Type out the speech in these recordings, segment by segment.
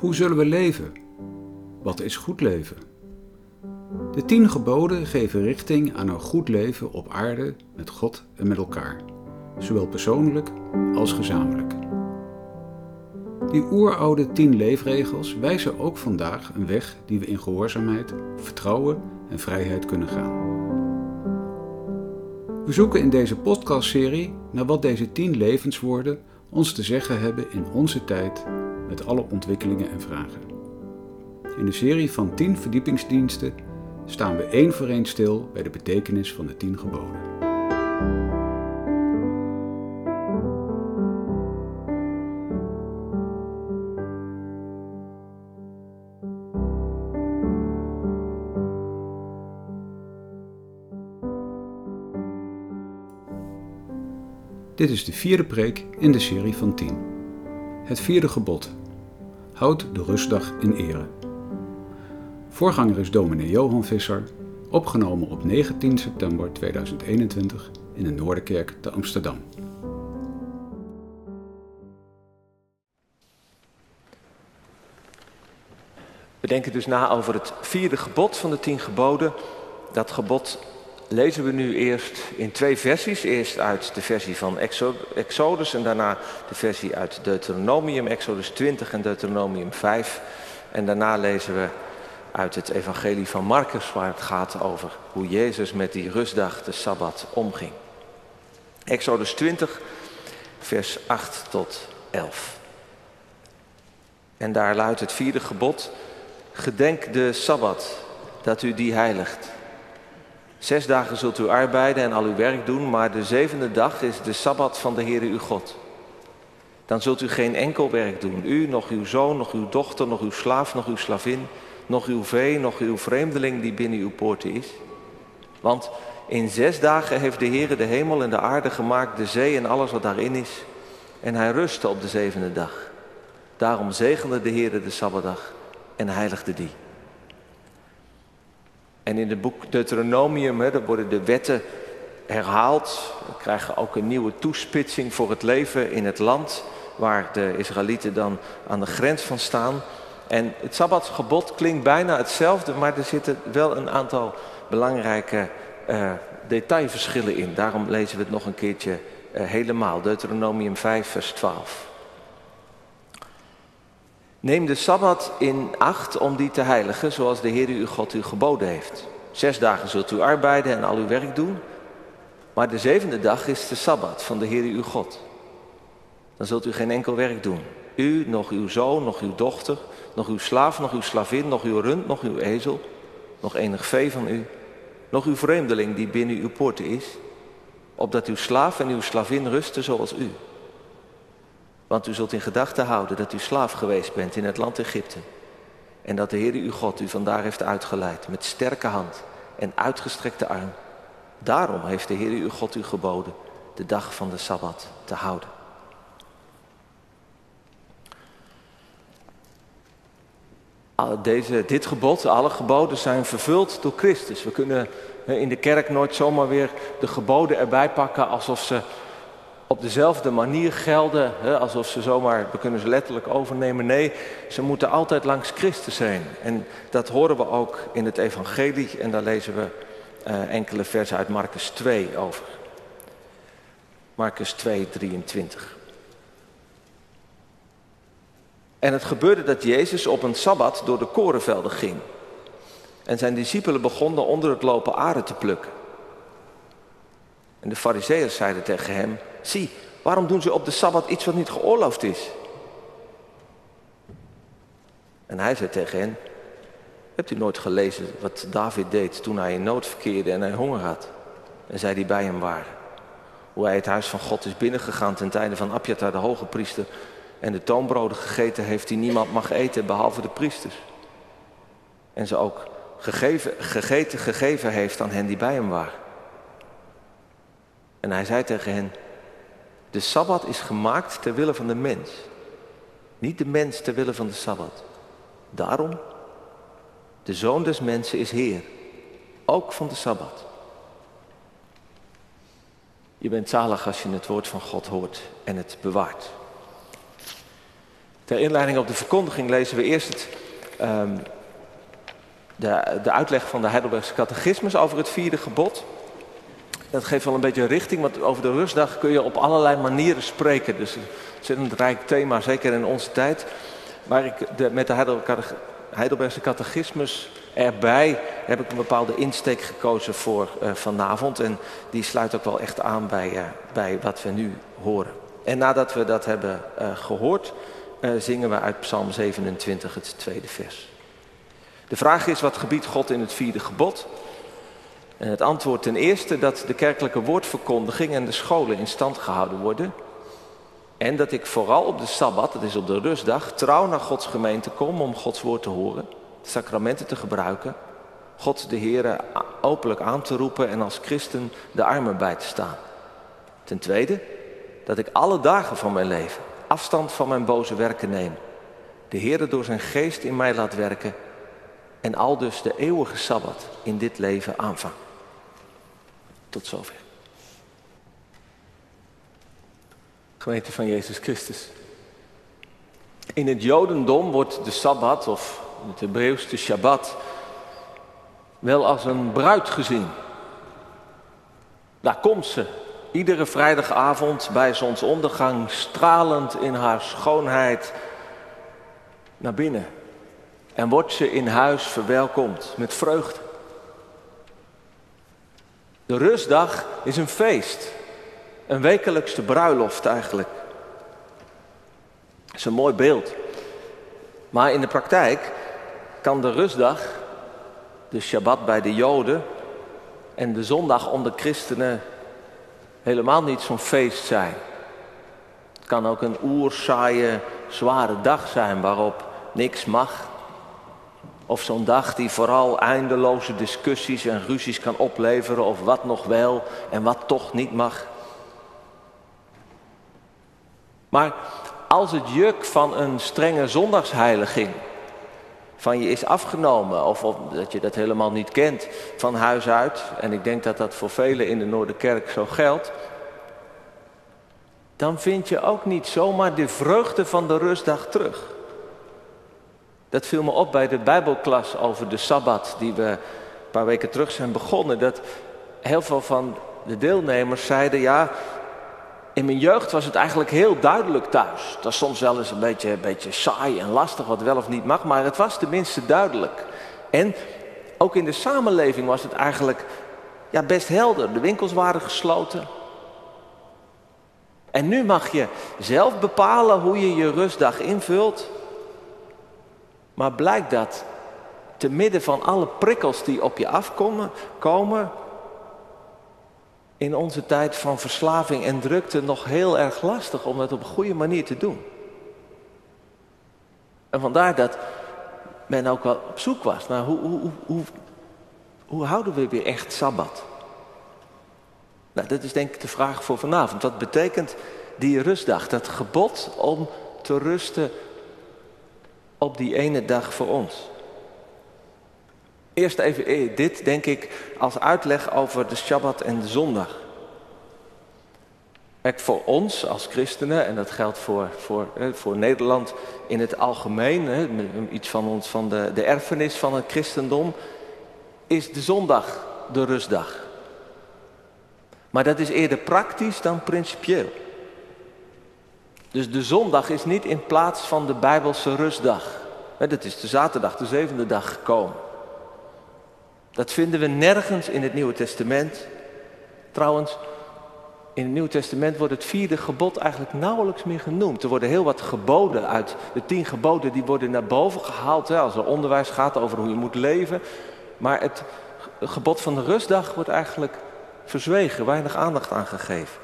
Hoe zullen we leven? Wat is goed leven? De tien geboden geven richting aan een goed leven op aarde met God en met elkaar, zowel persoonlijk als gezamenlijk. Die oeroude tien leefregels wijzen ook vandaag een weg die we in gehoorzaamheid, vertrouwen en vrijheid kunnen gaan. We zoeken in deze podcastserie naar wat deze tien levenswoorden ons te zeggen hebben in onze tijd met alle ontwikkelingen en vragen. In de serie van 10 verdiepingsdiensten staan we één voor één stil bij de betekenis van de 10 geboden. Dit is de vierde preek in de serie van 10. Het vierde gebod. Houd de rustdag in ere. Voorganger is dominee Johan Visser, opgenomen op 19 september 2021 in de Noorderkerk te Amsterdam. We denken dus na over het vierde gebod van de tien geboden. Dat gebod lezen we nu eerst in twee versies. Eerst uit de versie van Exodus en daarna de versie uit Deuteronomium, Exodus 20 en Deuteronomium 5. En daarna lezen we uit het evangelie van Marcus, waar het gaat over hoe Jezus met die rustdag, de Sabbat, omging. Exodus 20, vers 8 tot 11. En daar luidt het vierde gebod, gedenk de Sabbat, dat u die heiligt. Zes dagen zult u arbeiden en al uw werk doen, maar de zevende dag is de Sabbat van de Heere uw God. Dan zult u geen enkel werk doen, u, nog uw zoon, nog uw dochter, nog uw slaaf, nog uw slavin, nog uw vee, nog uw vreemdeling die binnen uw poorten is. Want in zes dagen heeft de Heere de hemel en de aarde gemaakt, de zee en alles wat daarin is. En hij rustte op de zevende dag. Daarom zegende de Heere de Sabbatdag en heiligde die. En in het boek Deuteronomium hè, worden de wetten herhaald. We krijgen ook een nieuwe toespitsing voor het leven in het land waar de Israëlieten dan aan de grens van staan. En het Sabbatsgebod klinkt bijna hetzelfde, maar er zitten wel een aantal belangrijke uh, detailverschillen in. Daarom lezen we het nog een keertje uh, helemaal. Deuteronomium 5, vers 12. Neem de Sabbat in acht om die te heiligen, zoals de Heer uw God u geboden heeft. Zes dagen zult u arbeiden en al uw werk doen, maar de zevende dag is de Sabbat van de Heer uw God. Dan zult u geen enkel werk doen. U, nog uw zoon, nog uw dochter, nog uw slaaf, nog uw slavin, nog uw rund, nog uw ezel, nog enig vee van u, nog uw vreemdeling die binnen uw poorten is, opdat uw slaaf en uw slavin rusten zoals u. Want u zult in gedachten houden dat u slaaf geweest bent in het land Egypte. En dat de Heer uw God u vandaar heeft uitgeleid met sterke hand en uitgestrekte arm. Daarom heeft de Heer uw God u geboden de dag van de Sabbat te houden. Deze, dit gebod, alle geboden zijn vervuld door Christus. We kunnen in de kerk nooit zomaar weer de geboden erbij pakken alsof ze op dezelfde manier gelden, hè, alsof ze zomaar, we kunnen ze letterlijk overnemen. Nee, ze moeten altijd langs Christus zijn. En dat horen we ook in het evangelie en daar lezen we uh, enkele versen uit Marcus 2 over. Marcus 2, 23. En het gebeurde dat Jezus op een sabbat door de korenvelden ging. En zijn discipelen begonnen onder het lopen aarde te plukken. En de fariseeërs zeiden tegen hem, zie, waarom doen ze op de Sabbat iets wat niet geoorloofd is? En hij zei tegen hen, hebt u nooit gelezen wat David deed toen hij in nood verkeerde en hij honger had? En zij die bij hem waren. Hoe hij het huis van God is binnengegaan ten tijde van Abjatar, de hoge priester, en de toonbroden gegeten heeft die niemand mag eten behalve de priesters. En ze ook gegeven, gegeten, gegeven heeft aan hen die bij hem waren. En hij zei tegen hen, de Sabbat is gemaakt ter wille van de mens. Niet de mens ter wille van de Sabbat. Daarom, de Zoon des Mensen is Heer, ook van de Sabbat. Je bent zalig als je het woord van God hoort en het bewaart. Ter inleiding op de verkondiging lezen we eerst het, ehm, de, de uitleg van de Heidelbergse catechismus over het vierde gebod. Dat geeft wel een beetje richting, want over de rustdag kun je op allerlei manieren spreken. Dus het is een rijk thema, zeker in onze tijd. Maar ik, met de Heidelbergse catechismus erbij heb ik een bepaalde insteek gekozen voor uh, vanavond. En die sluit ook wel echt aan bij, uh, bij wat we nu horen. En nadat we dat hebben uh, gehoord, zingen we uit Psalm 27 het tweede vers. De vraag is, wat gebiedt God in het vierde gebod? En het antwoord ten eerste dat de kerkelijke woordverkondiging en de scholen in stand gehouden worden. En dat ik vooral op de Sabbat, dat is op de rustdag, trouw naar Gods gemeente kom om Gods woord te horen, de sacramenten te gebruiken, God de Heer openlijk aan te roepen en als christen de armen bij te staan. Ten tweede, dat ik alle dagen van mijn leven afstand van mijn boze werken neem, de Heer door zijn geest in mij laat werken en al dus de eeuwige Sabbat in dit leven aanvang. Tot zover. Gemeente van Jezus Christus. In het Jodendom wordt de Sabbat, of het Hebreeuws de Shabbat, wel als een bruid gezien. Daar komt ze, iedere vrijdagavond bij zonsondergang, stralend in haar schoonheid naar binnen. En wordt ze in huis verwelkomd met vreugde. De rustdag is een feest. Een wekelijkse bruiloft eigenlijk. Dat is een mooi beeld. Maar in de praktijk kan de rustdag, de Shabbat bij de Joden en de zondag onder christenen helemaal niet zo'n feest zijn. Het kan ook een oerzaaie, zware dag zijn waarop niks mag. Of zo'n dag die vooral eindeloze discussies en ruzies kan opleveren of wat nog wel en wat toch niet mag. Maar als het juk van een strenge zondagsheiliging van je is afgenomen, of, of, dat je dat helemaal niet kent van huis uit, en ik denk dat dat voor velen in de Noorderkerk zo geldt, dan vind je ook niet zomaar de vreugde van de rustdag terug. Dat viel me op bij de Bijbelklas over de Sabbat, die we een paar weken terug zijn begonnen. Dat heel veel van de deelnemers zeiden: Ja, in mijn jeugd was het eigenlijk heel duidelijk thuis. Dat was soms wel eens een beetje, een beetje saai en lastig wat wel of niet mag, maar het was tenminste duidelijk. En ook in de samenleving was het eigenlijk ja, best helder. De winkels waren gesloten. En nu mag je zelf bepalen hoe je je rustdag invult. Maar blijkt dat te midden van alle prikkels die op je afkomen, komen, in onze tijd van verslaving en drukte nog heel erg lastig om dat op een goede manier te doen. En vandaar dat men ook wel op zoek was naar hoe, hoe, hoe, hoe houden we weer echt sabbat? Nou, dat is denk ik de vraag voor vanavond. Wat betekent die rustdag, dat gebod om te rusten op die ene dag voor ons? Eerst even eh, dit, denk ik, als uitleg over de Shabbat en de zondag. Kijk, voor ons als christenen, en dat geldt voor, voor, voor Nederland in het algemeen, iets van, ons, van de, de erfenis van het christendom, is de zondag de rustdag. Maar dat is eerder praktisch dan principieel. Dus de zondag is niet in plaats van de Bijbelse rustdag. Dat is de zaterdag, de zevende dag gekomen. Dat vinden we nergens in het Nieuwe Testament. Trouwens, in het Nieuwe Testament wordt het vierde gebod eigenlijk nauwelijks meer genoemd. Er worden heel wat geboden uit de tien geboden, die worden naar boven gehaald hè, als er onderwijs gaat over hoe je moet leven. Maar het gebod van de rustdag wordt eigenlijk verzwegen, weinig aandacht aan gegeven.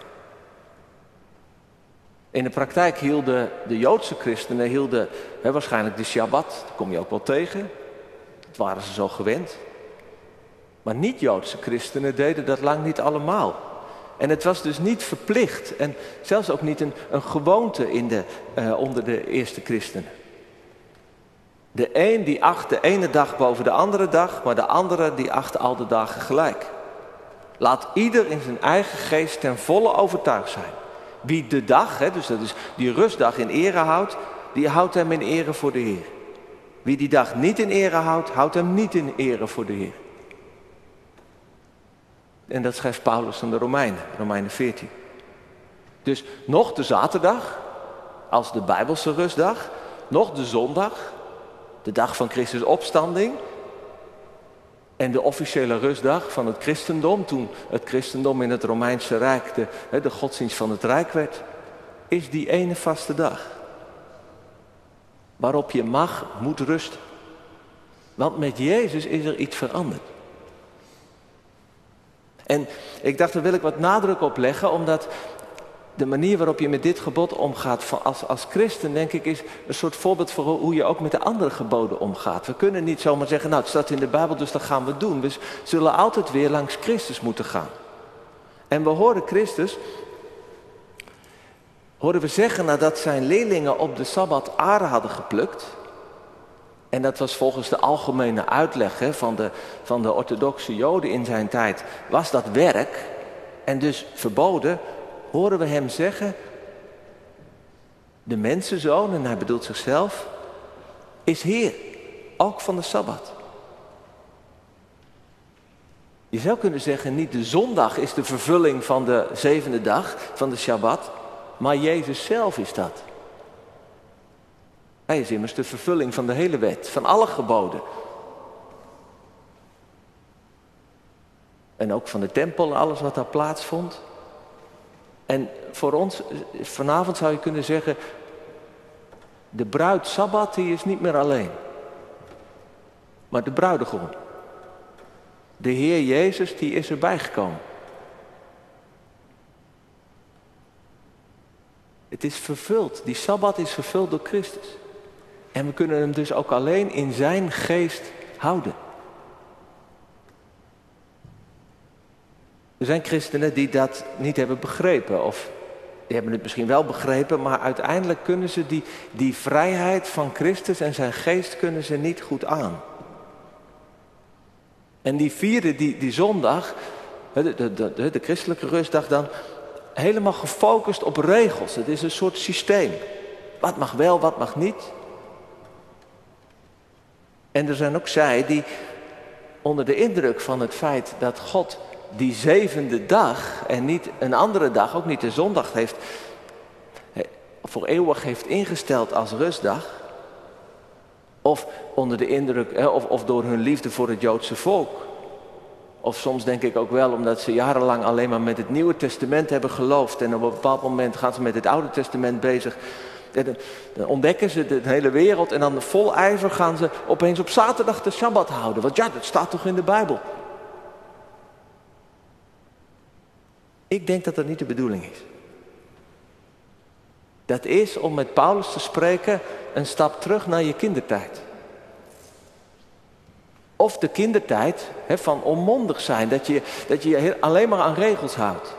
In de praktijk hielden de Joodse christenen hielden, hè, waarschijnlijk de Shabbat, dat kom je ook wel tegen. Dat waren ze zo gewend. Maar niet-Joodse christenen deden dat lang niet allemaal. En het was dus niet verplicht en zelfs ook niet een, een gewoonte in de, uh, onder de eerste christenen. De een die acht de ene dag boven de andere dag, maar de andere die acht al de dagen gelijk. Laat ieder in zijn eigen geest ten volle overtuigd zijn. Wie de dag, hè, dus dat is die rustdag in ere houdt, die houdt hem in ere voor de Heer. Wie die dag niet in ere houdt, houdt hem niet in ere voor de Heer. En dat schrijft Paulus aan de Romeinen, Romeinen 14. Dus nog de zaterdag, als de Bijbelse rustdag, nog de zondag, de dag van Christus opstanding, en de officiële rustdag van het christendom, toen het christendom in het Romeinse Rijk de, de godsdienst van het Rijk werd, is die ene vaste dag. Waarop je mag, moet rusten. Want met Jezus is er iets veranderd. En ik dacht, daar wil ik wat nadruk op leggen, omdat de manier waarop je met dit gebod omgaat als, als christen, denk ik, is een soort voorbeeld voor hoe je ook met de andere geboden omgaat. We kunnen niet zomaar zeggen, nou het staat in de Bijbel, dus dat gaan we doen. We zullen altijd weer langs Christus moeten gaan. En we horen Christus, horen we zeggen nadat zijn leerlingen op de Sabbat aarde hadden geplukt. En dat was volgens de algemene uitleg hè, van, de, van de orthodoxe joden in zijn tijd, was dat werk en dus verboden horen we hem zeggen, de mensenzoon, en hij bedoelt zichzelf, is Heer, ook van de Sabbat. Je zou kunnen zeggen, niet de zondag is de vervulling van de zevende dag, van de Shabbat, maar Jezus zelf is dat. Hij is immers de vervulling van de hele wet, van alle geboden. En ook van de tempel alles wat daar plaatsvond. En voor ons, vanavond zou je kunnen zeggen, de bruid Sabbat die is niet meer alleen. Maar de bruidegom. De Heer Jezus die is erbij gekomen. Het is vervuld. Die Sabbat is vervuld door Christus. En we kunnen hem dus ook alleen in zijn geest houden. Er zijn christenen die dat niet hebben begrepen. Of die hebben het misschien wel begrepen, maar uiteindelijk kunnen ze die, die vrijheid van Christus en zijn geest kunnen ze niet goed aan. En die vieren die, die zondag, de, de, de, de christelijke rustdag dan, helemaal gefocust op regels. Het is een soort systeem. Wat mag wel, wat mag niet. En er zijn ook zij die onder de indruk van het feit dat God die zevende dag en niet een andere dag, ook niet de zondag heeft, voor eeuwig heeft ingesteld als rustdag. Of onder de indruk, of, of door hun liefde voor het Joodse volk. Of soms denk ik ook wel omdat ze jarenlang alleen maar met het Nieuwe Testament hebben geloofd. En op een bepaald moment gaan ze met het Oude Testament bezig. dan ontdekken ze de hele wereld en dan vol ijver gaan ze opeens op zaterdag de Sabbat houden. Want ja, dat staat toch in de Bijbel. Ik denk dat dat niet de bedoeling is. Dat is, om met Paulus te spreken, een stap terug naar je kindertijd. Of de kindertijd van onmondig zijn, dat je, dat je je alleen maar aan regels houdt.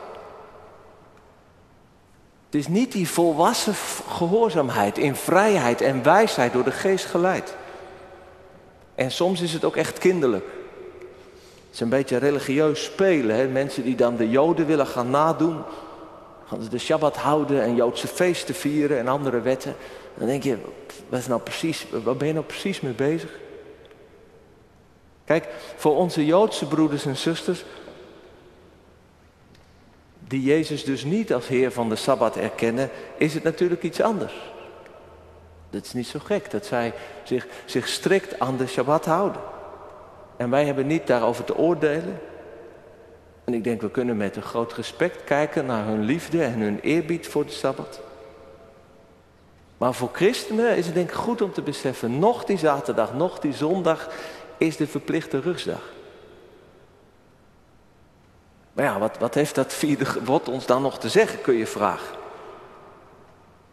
Het is niet die volwassen gehoorzaamheid in vrijheid en wijsheid door de geest geleid. En soms is het ook echt kinderlijk is een beetje religieus spelen. Hè? Mensen die dan de Joden willen gaan nadoen. Gaan ze de Shabbat houden en Joodse feesten vieren en andere wetten. Dan denk je, wat nou precies, waar ben je nou precies mee bezig? Kijk, voor onze Joodse broeders en zusters, die Jezus dus niet als Heer van de Sabbat erkennen, is het natuurlijk iets anders. Het is niet zo gek dat zij zich, zich strikt aan de Shabbat houden. En wij hebben niet daarover te oordelen. En ik denk, we kunnen met een groot respect kijken naar hun liefde en hun eerbied voor de Sabbat. Maar voor christenen is het denk ik goed om te beseffen, nog die zaterdag, nog die zondag is de verplichte rustdag. Maar ja, wat, wat heeft dat vierde gebod ons dan nog te zeggen, kun je vragen.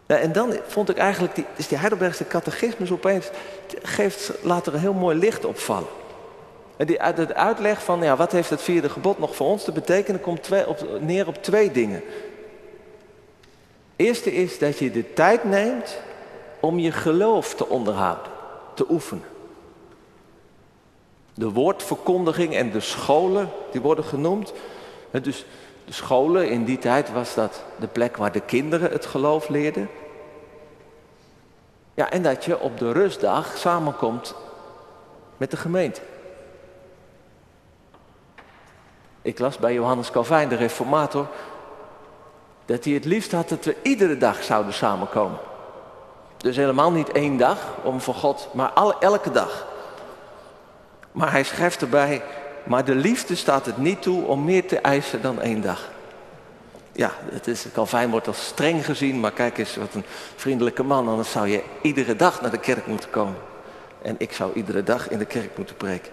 Nou, en dan vond ik eigenlijk, die, dus die Heidelbergse catechismus opeens, geeft, laat er een heel mooi licht opvallen. Die, het uitleg van ja, wat heeft het vierde gebod nog voor ons te betekenen, komt twee, op, neer op twee dingen. Eerste is dat je de tijd neemt om je geloof te onderhouden, te oefenen. De woordverkondiging en de scholen, die worden genoemd. Dus de scholen, in die tijd was dat de plek waar de kinderen het geloof leerden. Ja, en dat je op de rustdag samenkomt met de gemeente. Ik las bij Johannes Calvijn, de reformator, dat hij het liefst had dat we iedere dag zouden samenkomen. Dus helemaal niet één dag om voor God, maar elke dag. Maar hij schrijft erbij, maar de liefde staat het niet toe om meer te eisen dan één dag. Ja, het is, Calvijn wordt als streng gezien, maar kijk eens wat een vriendelijke man. Anders zou je iedere dag naar de kerk moeten komen. En ik zou iedere dag in de kerk moeten preken.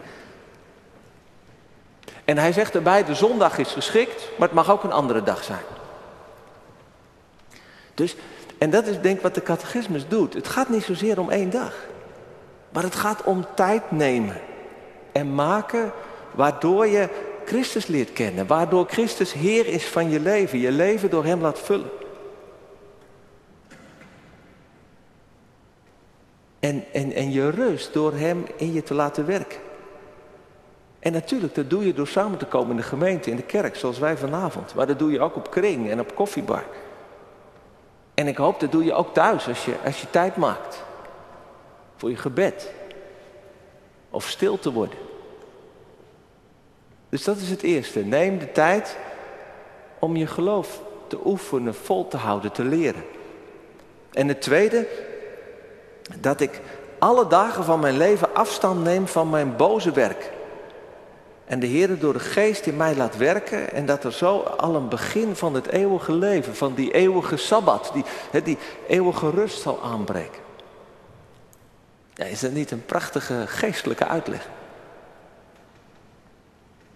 En hij zegt erbij, de zondag is geschikt, maar het mag ook een andere dag zijn. Dus, en dat is denk ik wat de catechismus doet. Het gaat niet zozeer om één dag. Maar het gaat om tijd nemen. En maken waardoor je Christus leert kennen. Waardoor Christus Heer is van je leven. Je leven door Hem laat vullen. En, en, en je rust door Hem in je te laten werken. En natuurlijk, dat doe je door samen te komen in de gemeente, in de kerk, zoals wij vanavond. Maar dat doe je ook op kring en op koffiebar. En ik hoop dat doe je ook thuis als je, als je tijd maakt. Voor je gebed. Of stil te worden. Dus dat is het eerste. Neem de tijd om je geloof te oefenen, vol te houden, te leren. En het tweede, dat ik alle dagen van mijn leven afstand neem van mijn boze werk. En de Heer door de geest in mij laat werken. En dat er zo al een begin van het eeuwige leven, van die eeuwige sabbat, die, die eeuwige rust zal aanbreken. Ja, is dat niet een prachtige geestelijke uitleg?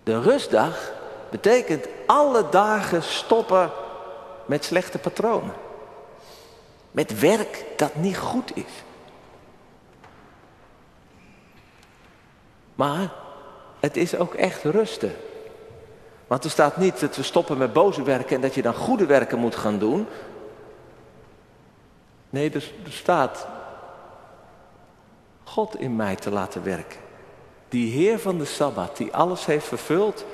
De rustdag betekent alle dagen stoppen met slechte patronen. Met werk dat niet goed is. Maar het is ook echt rusten. Want er staat niet dat we stoppen met boze werken en dat je dan goede werken moet gaan doen. Nee, er, staat God in mij te laten werken. Die Heer van de Sabbat, die alles heeft vervuld,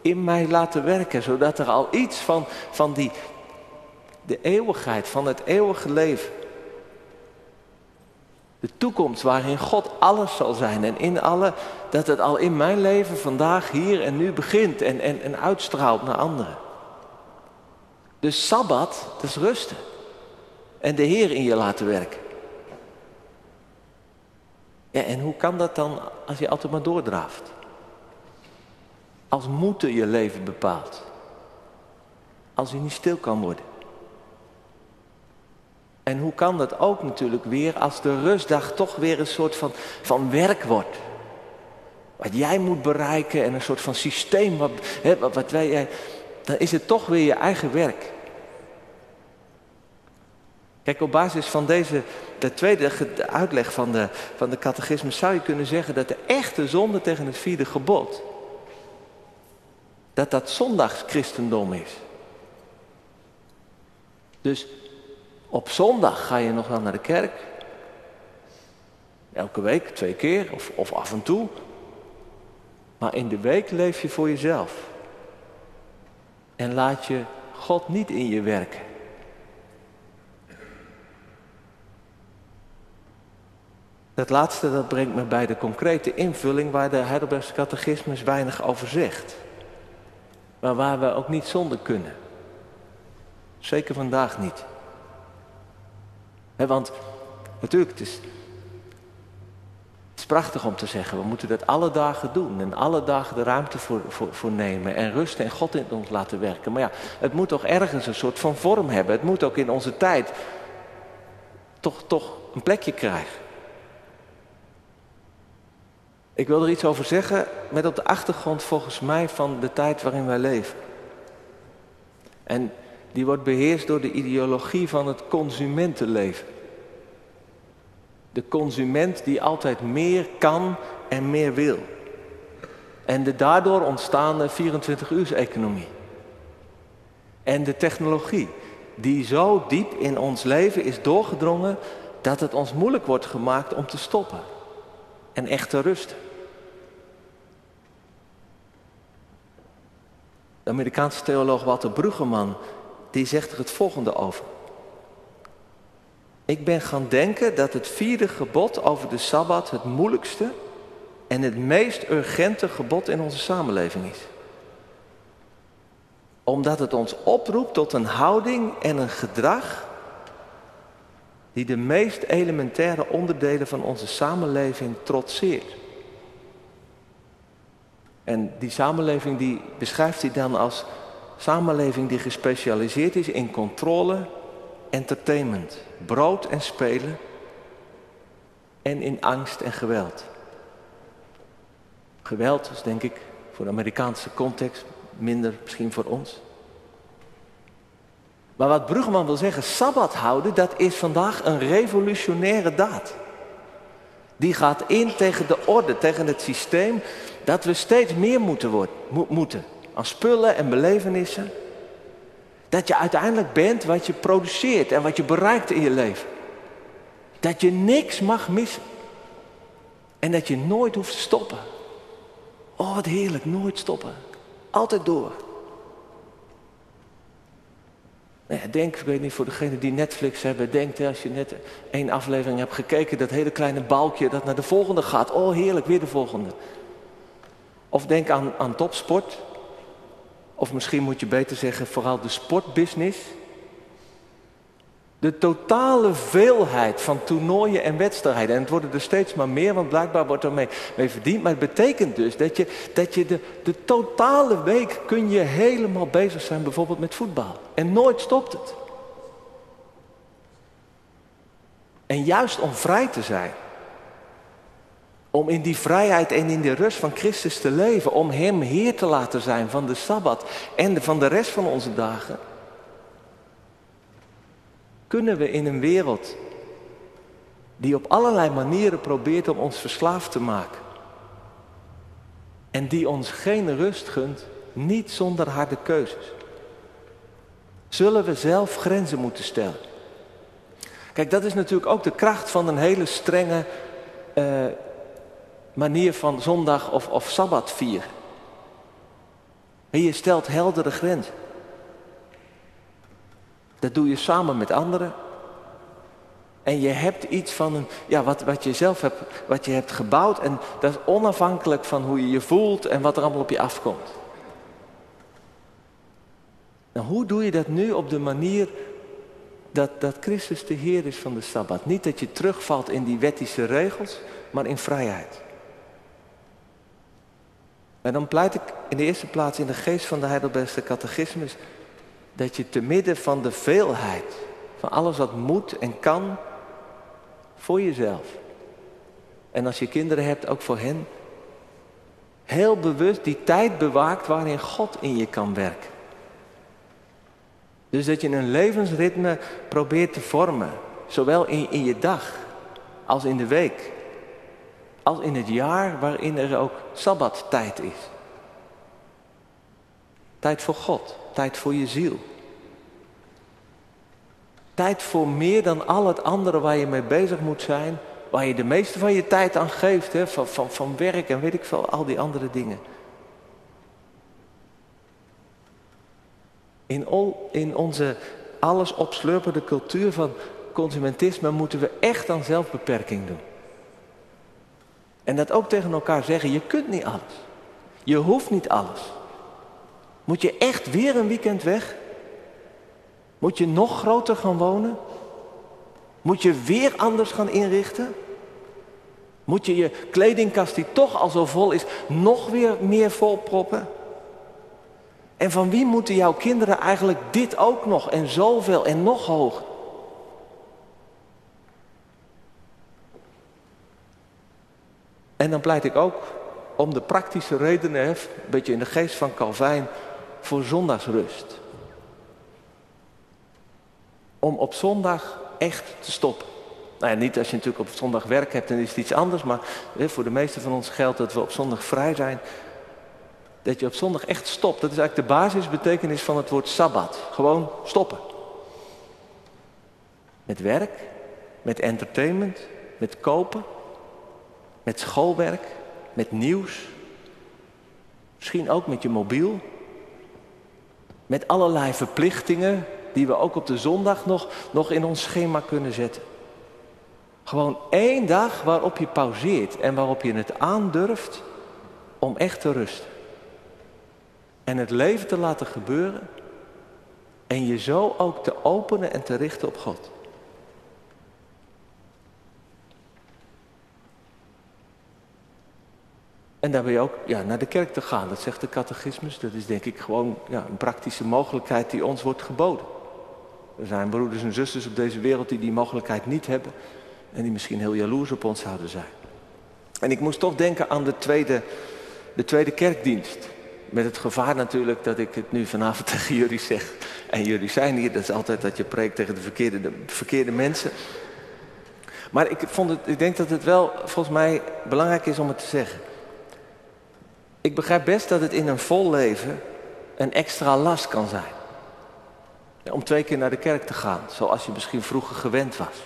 in mij laten werken. Zodat er al iets van, van die, de eeuwigheid, van het eeuwige leven, de toekomst waarin God alles zal zijn en in alle, dat het al in mijn leven vandaag, hier en nu begint en, en, en uitstraalt naar anderen. Dus Sabbat, dat is rusten. En de Heer in je laten werken. Ja, en hoe kan dat dan als je altijd maar doordraaft? Als moeten je leven bepaalt. Als je niet stil kan worden. En hoe kan dat ook natuurlijk weer als de rustdag toch weer een soort van, van werk wordt? Wat jij moet bereiken en een soort van systeem, wat, hè, wat wij, dan is het toch weer je eigen werk. Kijk, op basis van deze, de tweede uitleg van de, van de catechismus zou je kunnen zeggen dat de echte zonde tegen het vierde gebod, dat dat zondagschristendom is. Dus op zondag ga je nog wel naar de kerk. Elke week, twee keer of, of af en toe. Maar in de week leef je voor jezelf. En laat je God niet in je werken. Dat laatste dat brengt me bij de concrete invulling waar de Heidelbergse catechismus weinig over zegt. Maar waar we ook niet zonder kunnen. Zeker vandaag niet want natuurlijk, het is, is prachtig om te zeggen, we moeten dat alle dagen doen. En alle dagen de ruimte voor, voor, voor nemen. En rusten en God in ons laten werken. Maar ja, het moet toch ergens een soort van vorm hebben. Het moet ook in onze tijd toch, toch een plekje krijgen. Ik wil er iets over zeggen met op de achtergrond volgens mij van de tijd waarin wij leven. En die wordt beheerst door de ideologie van het consumentenleven. De consument die altijd meer kan en meer wil. En de daardoor ontstaande 24-uurs-economie. En de technologie die zo diep in ons leven is doorgedrongen dat het ons moeilijk wordt gemaakt om te stoppen en echt te rusten. De Amerikaanse theoloog Walter Bruggeman die zegt er het volgende over. Ik ben gaan denken dat het vierde gebod over de Sabbat het moeilijkste en het meest urgente gebod in onze samenleving is. Omdat het ons oproept tot een houding en een gedrag die de meest elementaire onderdelen van onze samenleving trotseert. En die samenleving die beschrijft hij dan als samenleving die gespecialiseerd is in controle, entertainment, brood en spelen en in angst en geweld. Geweld is denk ik voor de Amerikaanse context minder misschien voor ons. Maar wat Brugman wil zeggen, Sabbat houden, dat is vandaag een revolutionaire daad. Die gaat in tegen de orde, tegen het systeem dat we steeds meer moeten, worden, moeten aan spullen en belevenissen. Dat je uiteindelijk bent wat je produceert en wat je bereikt in je leven. Dat je niks mag missen. En dat je nooit hoeft te stoppen. Oh, wat heerlijk, nooit stoppen. Altijd door. Nou ja, denk, ik weet niet, voor degenen die Netflix hebben, denk als je net één aflevering hebt gekeken, dat hele kleine balkje dat naar de volgende gaat. Oh, heerlijk, weer de volgende. Of denk aan, aan topsport. Of misschien moet je beter zeggen, vooral de sportbusiness. De totale veelheid van toernooien en wedstrijden. En het worden er steeds maar meer, want blijkbaar wordt er mee, mee verdiend. Maar het betekent dus dat je, dat je de, de totale week kun je helemaal bezig zijn bijvoorbeeld met voetbal. En nooit stopt het. En juist om vrij te zijn. Om in die vrijheid en in de rust van Christus te leven. Om Hem Heer te laten zijn van de Sabbat en van de rest van onze dagen kunnen we in een wereld die op allerlei manieren probeert om ons verslaafd te maken. En die ons geen rust gunt, niet zonder harde keuzes. Zullen we zelf grenzen moeten stellen? Kijk, dat is natuurlijk ook de kracht van een hele strenge uh, manier van zondag of, of sabbat vieren. En je stelt heldere grenzen. Dat doe je samen met anderen. En je hebt iets van een, ja, wat, wat je zelf hebt, wat je hebt gebouwd. En dat is onafhankelijk van hoe je je voelt en wat er allemaal op je afkomt. Nou, hoe doe je dat nu op de manier dat, dat Christus de Heer is van de Sabbat? Niet dat je terugvalt in die wettische regels, maar in vrijheid. En dan pleit ik in de eerste plaats in de geest van de Heidelbergse catechismus dat je te midden van de veelheid, van alles wat moet en kan, voor jezelf. En als je kinderen hebt, ook voor hen. Heel bewust die tijd bewaakt waarin God in je kan werken. Dus dat je een levensritme probeert te vormen. Zowel in, in je dag als in de week. Als in het jaar waarin er ook sabbattijd is. Tijd voor God, tijd voor je ziel. Tijd voor meer dan al het andere waar je mee bezig moet zijn. Waar je de meeste van je tijd aan geeft. Hè? Van, van, van werk en weet ik veel, al die andere dingen. In, in onze alles opslurpende cultuur van consumentisme moeten we echt aan zelfbeperking doen. En dat ook tegen elkaar zeggen, je kunt niet alles. Je hoeft niet alles. Moet je echt weer een weekend weg? Moet je nog groter gaan wonen? Moet je weer anders gaan inrichten? Moet je je kledingkast die toch al zo vol is, nog weer meer volproppen? En van wie moeten jouw kinderen eigenlijk dit ook nog en zoveel en nog hoger? En dan pleit ik ook om de praktische redenen, een beetje in de geest van Calvijn, voor zondagsrust. Om op zondag echt te stoppen. Nou ja, niet als je natuurlijk op zondag werk hebt, dan is het iets anders. Maar voor de meeste van ons geldt dat we op zondag vrij zijn. Dat je op zondag echt stopt. Dat is eigenlijk de basisbetekenis van het woord sabbat. Gewoon stoppen. Met werk, met entertainment, met kopen, met schoolwerk, met nieuws. Misschien ook met je mobiel. Met allerlei verplichtingen die we ook op de zondag nog, nog in ons schema kunnen zetten. Gewoon één dag waarop je pauzeert en waarop je het aandurft om echt te rusten. En het leven te laten gebeuren en je zo ook te openen en te richten op God. En daar ben je ook ja, naar de kerk te gaan, dat zegt de catechismus. Dat is denk ik gewoon ja, een praktische mogelijkheid die ons wordt geboden. Er zijn broeders en zusters op deze wereld die die mogelijkheid niet hebben. En die misschien heel jaloers op ons zouden zijn. En ik moest toch denken aan de tweede, de tweede kerkdienst. Met het gevaar natuurlijk dat ik het nu vanavond tegen jullie zeg. En jullie zijn hier, dat is altijd dat je preekt tegen de verkeerde, de verkeerde mensen. Maar ik, vond het, ik denk dat het wel volgens mij belangrijk is om het te zeggen. Ik begrijp best dat het in een vol leven een extra last kan zijn. om twee keer naar de kerk te gaan, zoals je misschien vroeger gewend was.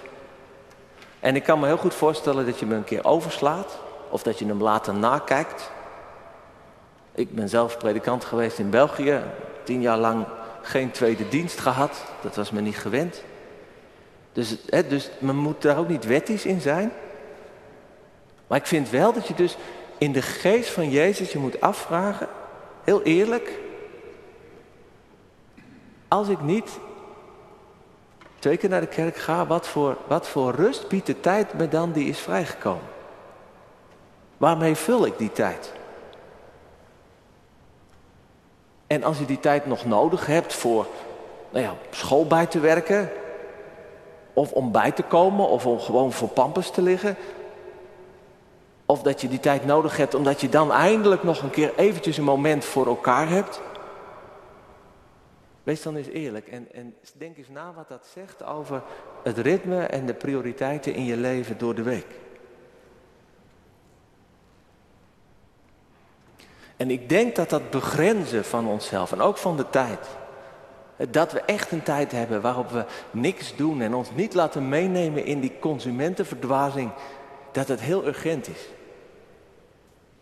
En ik kan me heel goed voorstellen dat je me een keer overslaat, of dat je hem later nakijkt. Ik ben zelf predikant geweest in België, tien jaar lang geen tweede dienst gehad, dat was me niet gewend. Dus, hè, dus men moet daar ook niet wettisch in zijn. Maar ik vind wel dat je dus in de geest van Jezus je moet afvragen, heel eerlijk, als ik niet twee keer naar de kerk ga, wat voor, wat voor rust biedt de tijd me dan die is vrijgekomen? Waarmee vul ik die tijd? En als je die tijd nog nodig hebt voor nou ja, school bij te werken, of om bij te komen, of om gewoon voor pampers te liggen, of dat je die tijd nodig hebt omdat je dan eindelijk nog een keer eventjes een moment voor elkaar hebt. Wees dan eens eerlijk en, en denk eens na wat dat zegt over het ritme en de prioriteiten in je leven door de week. En ik denk dat dat begrenzen van onszelf en ook van de tijd. Dat we echt een tijd hebben waarop we niks doen en ons niet laten meenemen in die consumentenverdwazing, dat het heel urgent is.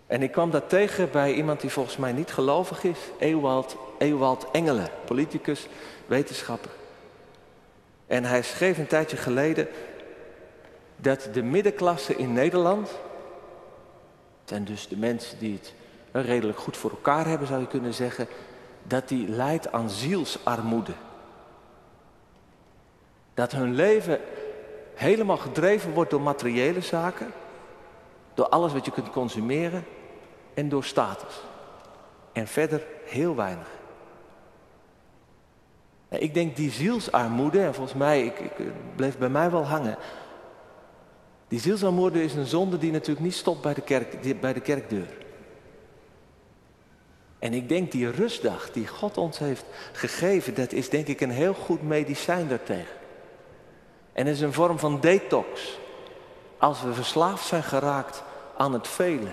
En ik kwam dat tegen bij iemand die volgens mij niet gelovig is, Ewald, Ewald Engelen, politicus, wetenschapper. En hij schreef een tijdje geleden dat de middenklasse in Nederland, en dus de mensen die het redelijk goed voor elkaar hebben, zou je kunnen zeggen, dat die leidt aan zielsarmoede. Dat hun leven helemaal gedreven wordt door materiële zaken, door alles wat je kunt consumeren en door status. En verder heel weinig. Ik denk die zielsarmoede, en volgens mij, ik, ik bleef bij mij wel hangen. Die zielsarmoede is een zonde die natuurlijk niet stopt bij de, kerk, bij de kerkdeur. En ik denk die rustdag die God ons heeft gegeven, dat is denk ik een heel goed medicijn daartegen. En is een vorm van detox. Als we verslaafd zijn geraakt aan het vele,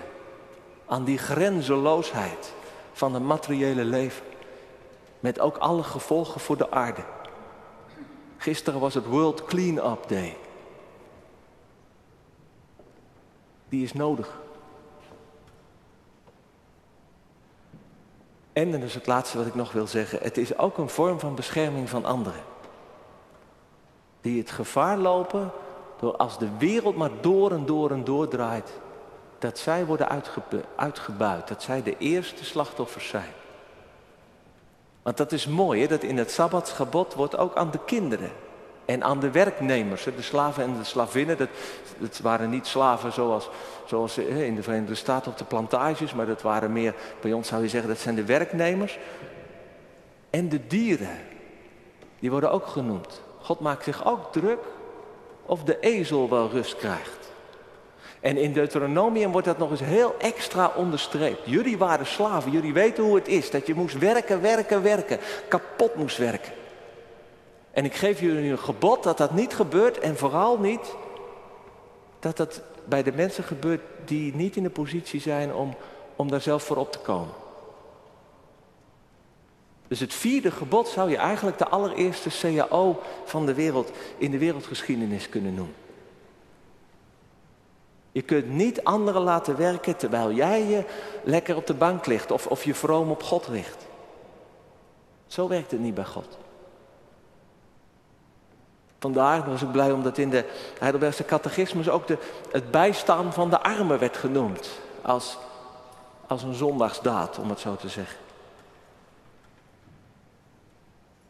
aan die grenzeloosheid van het materiële leven. Met ook alle gevolgen voor de aarde. Gisteren was het World Clean-up Day. Die is nodig. En, en dat is het laatste wat ik nog wil zeggen, het is ook een vorm van bescherming van anderen. Die het gevaar lopen door als de wereld maar door en door en door draait, dat zij worden uitgebuit, dat zij de eerste slachtoffers zijn. Want dat is mooi, hè? dat in het Sabbatsgebod wordt ook aan de kinderen en aan de werknemers, de slaven en de slavinnen, dat, dat waren niet slaven zoals, zoals in de Verenigde Staten op de plantages, maar dat waren meer, bij ons zou je zeggen, dat zijn de werknemers. En de dieren, die worden ook genoemd. God maakt zich ook druk of de ezel wel rust krijgt. En in Deuteronomium wordt dat nog eens heel extra onderstreept. Jullie waren slaven, jullie weten hoe het is. Dat je moest werken, werken, werken. Kapot moest werken. En ik geef jullie een gebod dat dat niet gebeurt. En vooral niet dat dat bij de mensen gebeurt die niet in de positie zijn om, om daar zelf voor op te komen. Dus het vierde gebod zou je eigenlijk de allereerste CAO van de wereld in de wereldgeschiedenis kunnen noemen. Je kunt niet anderen laten werken terwijl jij je lekker op de bank ligt of, of je vroom op God ligt. Zo werkt het niet bij God. Vandaar was ik blij omdat in de Heidelbergse catechismus ook de, het bijstaan van de armen werd genoemd. Als, als een zondagsdaad, om het zo te zeggen.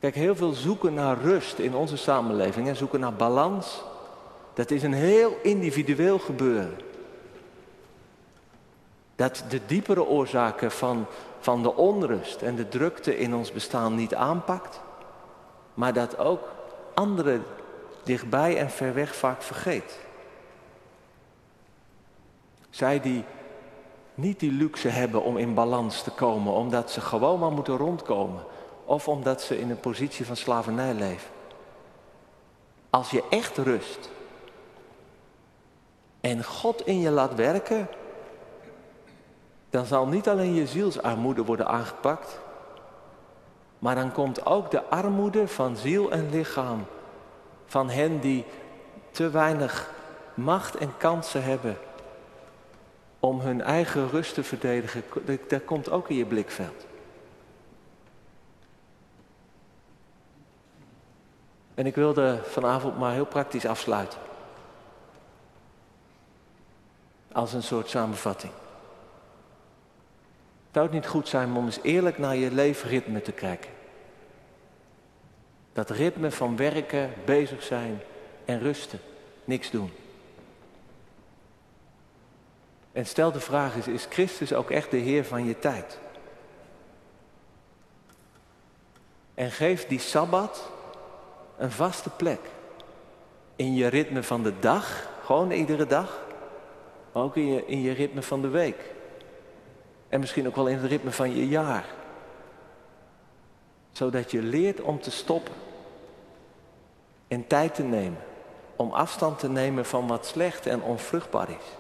Kijk, heel veel zoeken naar rust in onze samenleving en zoeken naar balans. Dat is een heel individueel gebeuren. Dat de diepere oorzaken van, van de onrust en de drukte in ons bestaan niet aanpakt, maar dat ook andere dichtbij en ver weg vaak vergeet. Zij die niet die luxe hebben om in balans te komen, omdat ze gewoon maar moeten rondkomen. Of omdat ze in een positie van slavernij leven. Als je echt rust en God in je laat werken, dan zal niet alleen je zielsarmoede worden aangepakt, maar dan komt ook de armoede van ziel en lichaam van hen die te weinig macht en kansen hebben om hun eigen rust te verdedigen, dat komt ook in je blikveld. En ik wilde vanavond maar heel praktisch afsluiten. Als een soort samenvatting. Zou het niet goed zijn om eens eerlijk naar je leefritme te kijken? Dat ritme van werken, bezig zijn en rusten. Niks doen. En stel de vraag is, is Christus ook echt de Heer van je tijd? En geef die Sabbat een vaste plek. In je ritme van de dag, gewoon iedere dag. Maar ook in je, in je ritme van de week. En misschien ook wel in het ritme van je jaar. Zodat je leert om te stoppen. En tijd te nemen. Om afstand te nemen van wat slecht en onvruchtbaar is.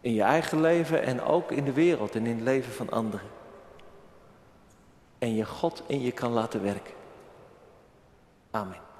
In je eigen leven en ook in de wereld en in het leven van anderen. En je God in je kan laten werken. Amén.